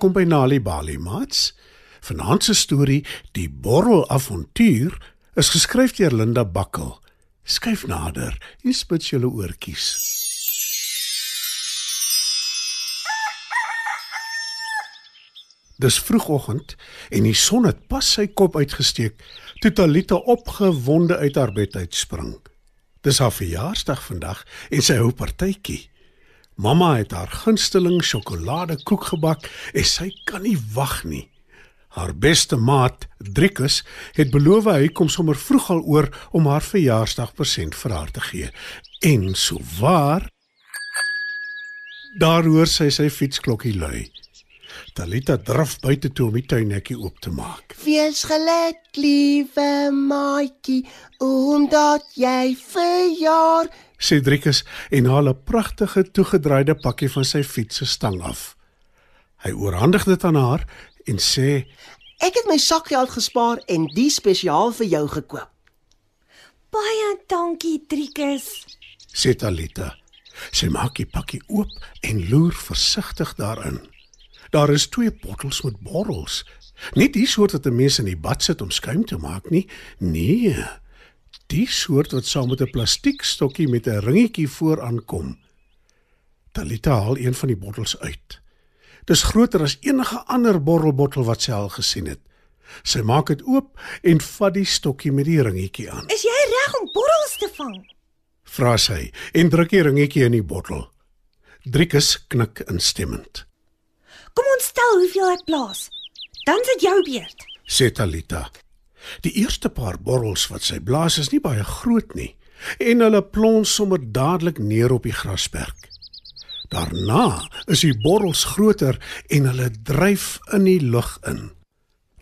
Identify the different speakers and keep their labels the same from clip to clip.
Speaker 1: Welkom by Nali Bali Mats. Vanaand se storie, Die Borrel Avontuur, is geskryf deur Linda Bakkel. Skyf nader en spits julle oortjies. Dis vroegoggend en die son het pas sy kop uitgesteek toe Talita opgewonde uit haar bed uitspring. Dis haar verjaarsdag vandag en sy hou partytjie. Mamma het haar gunsteling sjokoladekoek gebak en sy kan nie wag nie. Haar beste maat, Driekus, het beloof hy kom sommer vroeg al oor om haar verjaarsdag persent vir haar te gee. En so waar Daar hoor sy sy fietsklokkie lui. Talita draf buite toe om die tuinhekkie oop te maak.
Speaker 2: Wees geluk, liewe maatjie, omdat jy verjaar.
Speaker 1: Sê Driekus en haal 'n pragtige toegedraaide pakkie van sy fiets se stang af. Hy oorhandig dit aan haar en sê:
Speaker 2: Ek het my sakgeld gespaar en die spesiaal vir jou gekoop.
Speaker 3: Baie dankie, Driekus.
Speaker 1: sê Talita. Sy maak die pakkie oop en loer versigtig daarin. Daar is twee bottels met borrels. Nie die soort wat 'n mens in die bad sit om skuim te maak nie. Nee. Die soort wat saam met 'n plastiekstokkie met 'n ringetjie vooraan kom. Talita haal een van die bottels uit. Dis groter as enige ander borrelbottel wat sy al gesien het. Sy maak dit oop en vat die stokkie met die ringetjie aan.
Speaker 3: Is jy reg om borrels te vang?
Speaker 1: Vra sy en druk die ringetjie in die bottel. Driekus knik instemmend.
Speaker 3: Kom ons tel hoeveel ek blaas. Dan sit jou beurt.
Speaker 1: sê Talita. Die eerste paar borrels wat sy blaas is nie baie groot nie en hulle plons sommer dadelik neer op die grasperk. Daarna is die borrels groter en hulle dryf in die lug in.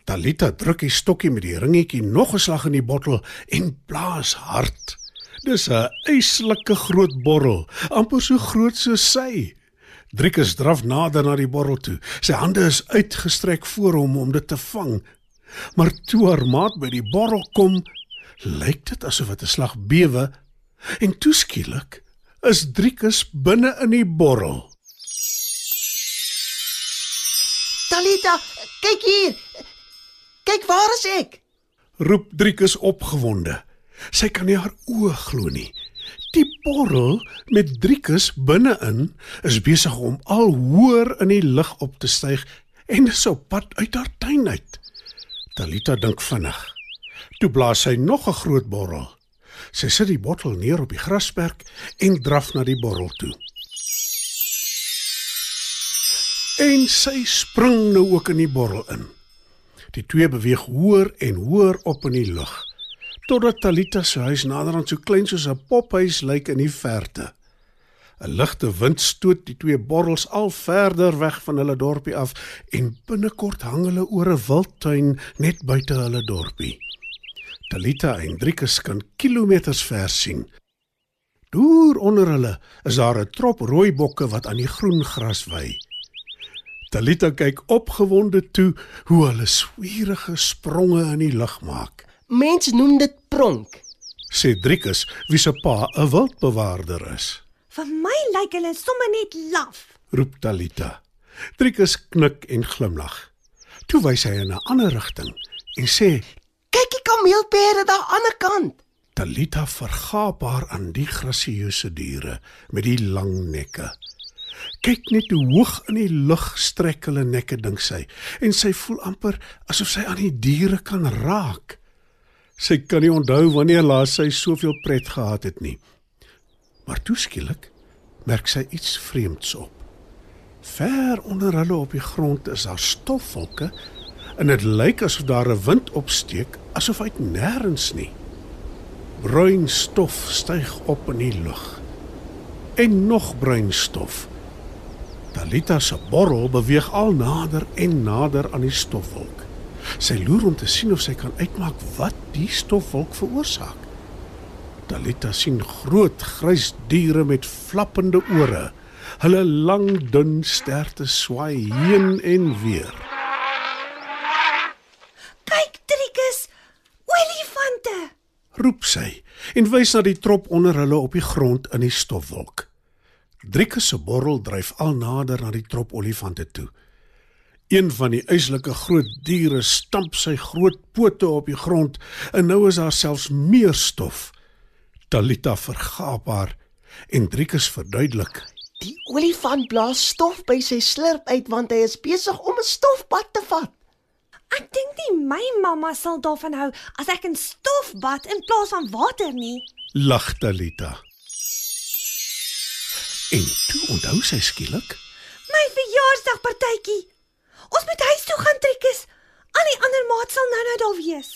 Speaker 1: Talita druk die stokkie met die ringetjie nog 'n slag in die bottel en blaas hard. Dis 'n eislike groot borrel, amper so groot soos sy. Driekus draf nader na die borrel toe. Sy hande is uitgestrek voor hom om dit te vang. Maar toe haar maat by die borrel kom, lyk dit asof dit 'n slag bewe en toeskielik is Driekus binne in die borrel.
Speaker 2: Talita, kyk hier. Kyk waar is ek?
Speaker 1: Roep Driekus opgewonde. Sy kan nie haar oë glo nie. Die borrel met Driekus binne-in is besig om al hoër in die lug op te styg en is op pad uit haar tuin uit. Talita dink vinnig. Toe blaas sy nog 'n groot borrel. Sy sit die bottel neer op die grasperk en draf na die borrel toe. En sy spring nou ook in die borrel in. Die twee beweeg hoër en hoër op in die lug totdat Talita se huis naderhand so klein soos 'n pophuis lyk in die verte. 'n Ligte wind stoot die twee borrels al verder weg van hulle dorpie af en binnekort hang hulle oor 'n wildtuin net buite hulle dorpie. Talita en Driekus kan kilometers ver sien. Deur onder hulle is daar 'n trop rooi bokke wat aan die groen gras wy. Talita kyk opgewonde toe hoe hulle swierige spronge in die lug maak.
Speaker 2: Mens noem dit pronk.
Speaker 1: Sê Driekus, wie se pa 'n wildbewaarder is.
Speaker 3: Vir my lyk hulle sommer net laf.
Speaker 1: Roep Talita. Driekus knik en glimlag. Toe wys hy in 'n ander rigting en sê
Speaker 2: Kyk die kameelperde daar aan die ander kant.
Speaker 1: Talita vergaap haar aan die grasieuse diere met die lang nekke. Kyk net hoe hoog in die lug strek hulle nekke dink sy en sy voel amper asof sy aan die diere kan raak. Sy kan nie onthou wanneer laas sy soveel pret gehad het nie. Maar toeskielik merk sy iets vreemds op. Ver onder hulle op die grond is daar stofwolke en dit lyk asof daar 'n wind opsteek asof uit nêrens nie. Bruin stof styg op in die lug. En nog bruin stof. Talita se borrel beweeg al nader en nader aan die stofwolk. Sy loer om te sien of sy kan uitmaak wat die stofwolk veroorsaak. Talita sien groot grys diere met flappende ore. Hulle lang dun sterte swaai heen en weer.
Speaker 3: Kyk, Driekus, olifante.
Speaker 1: Roep sy en wys na die trop onder hulle op die grond in die stofwolk. Driekus se borrel dryf al nader na die trop olifante toe. Een van die eislike groot diere stamp sy groot pote op die grond en nou is daar selfs meer stof. Talita vergaap haar en Driekus verduidelik.
Speaker 2: Die olifant blaas stof by sy slurp uit want hy is besig om 'n stofbad te vat.
Speaker 3: Ek dink nie my mamma sal daarvan hou as ek in stof bad in plaas van water nie.
Speaker 1: Lag Talita. En toe onthou sy skielik,
Speaker 3: My verjaarsdagpartytjie. Ons moet huis toe gaan trekkies. Al die ander maat sal nou nou daar wees.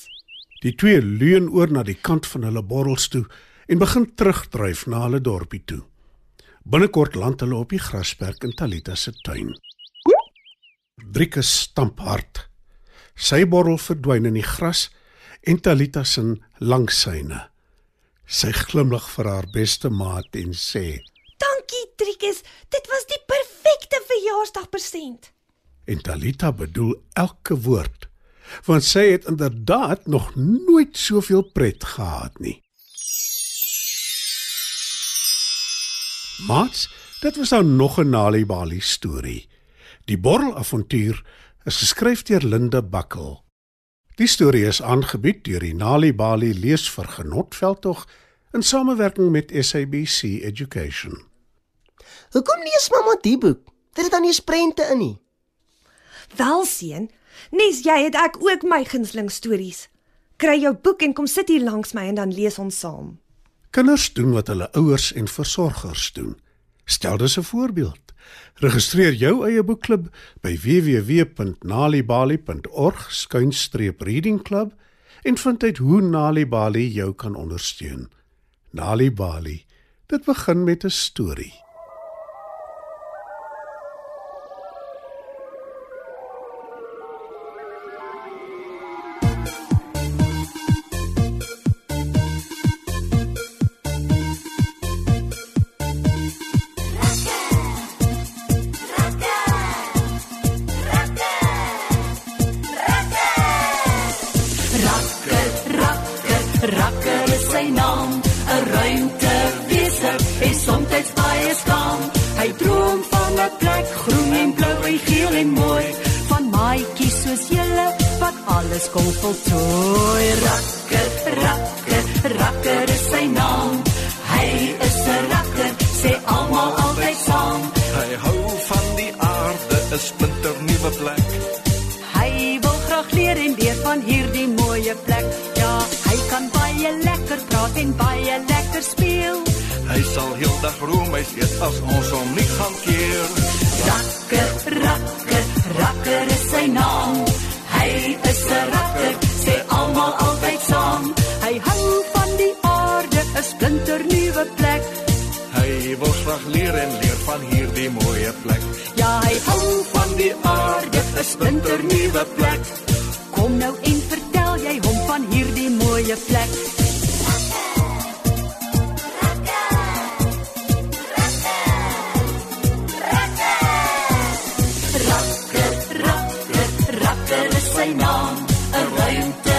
Speaker 1: die twee leun oor na die kant van hulle borrels toe en begin terugdryf na hulle dorpie toe. Binnekort land hulle op die grasperk in Talita se tuin. Driekus stamp hard. Sy borrel verdwyn in die gras en Talita sin langs syne. Sy glimlag vir haar beste maat en sê:
Speaker 3: Dankie, Trikus. Dit was die perfekte verjaarsdagpresent.
Speaker 1: En Talita bedoel elke woord, want sy het inderdaad nog nooit soveel pret gehad nie. Mats, dit was nou nog 'n Nali Bali storie. Die borrelavontuur is geskryf deur Linde Bakkel. Die storie is aangebied deur die Nali Bali leesvergenot veldtog in samewerking met SABC Education.
Speaker 2: Hoekom lees mamma die boek? Dit het dan nie sprente in nie.
Speaker 3: Wel seun, nes jy het ek ook my gunsteling stories. Kry jou boek en kom sit hier langs my en dan lees ons saam.
Speaker 1: Kinders doen wat hulle ouers en versorgers doen. Stel dus 'n voorbeeld. Registreer jou eie boekklub by www.nalibali.org/reading club en vind uit hoe Nalibali jou kan ondersteun. Nalibali. Dit begin met 'n storie.
Speaker 4: Sy naam. 'n Ruimtewese en soms baie skaam. Hy droom van 'n plek groen en blou en geel en mooi. Van maatjies soos julle wat alles kom voltooi. Rakker, rakker
Speaker 5: sal heeldag roemuis eet as ons hom nie gaan keer.
Speaker 4: Rakker, rakker, rakker is sy naam. Hy is 'n rakker, sê almal altyd saam. Hy hou van die aarde, 'n splinternuwe plek.
Speaker 5: Hy wil graag leer en leer van hierdie mooie plek.
Speaker 4: Ja, hy hou van die aarde, 'n splinternuwe plek. 'n Ruimtewese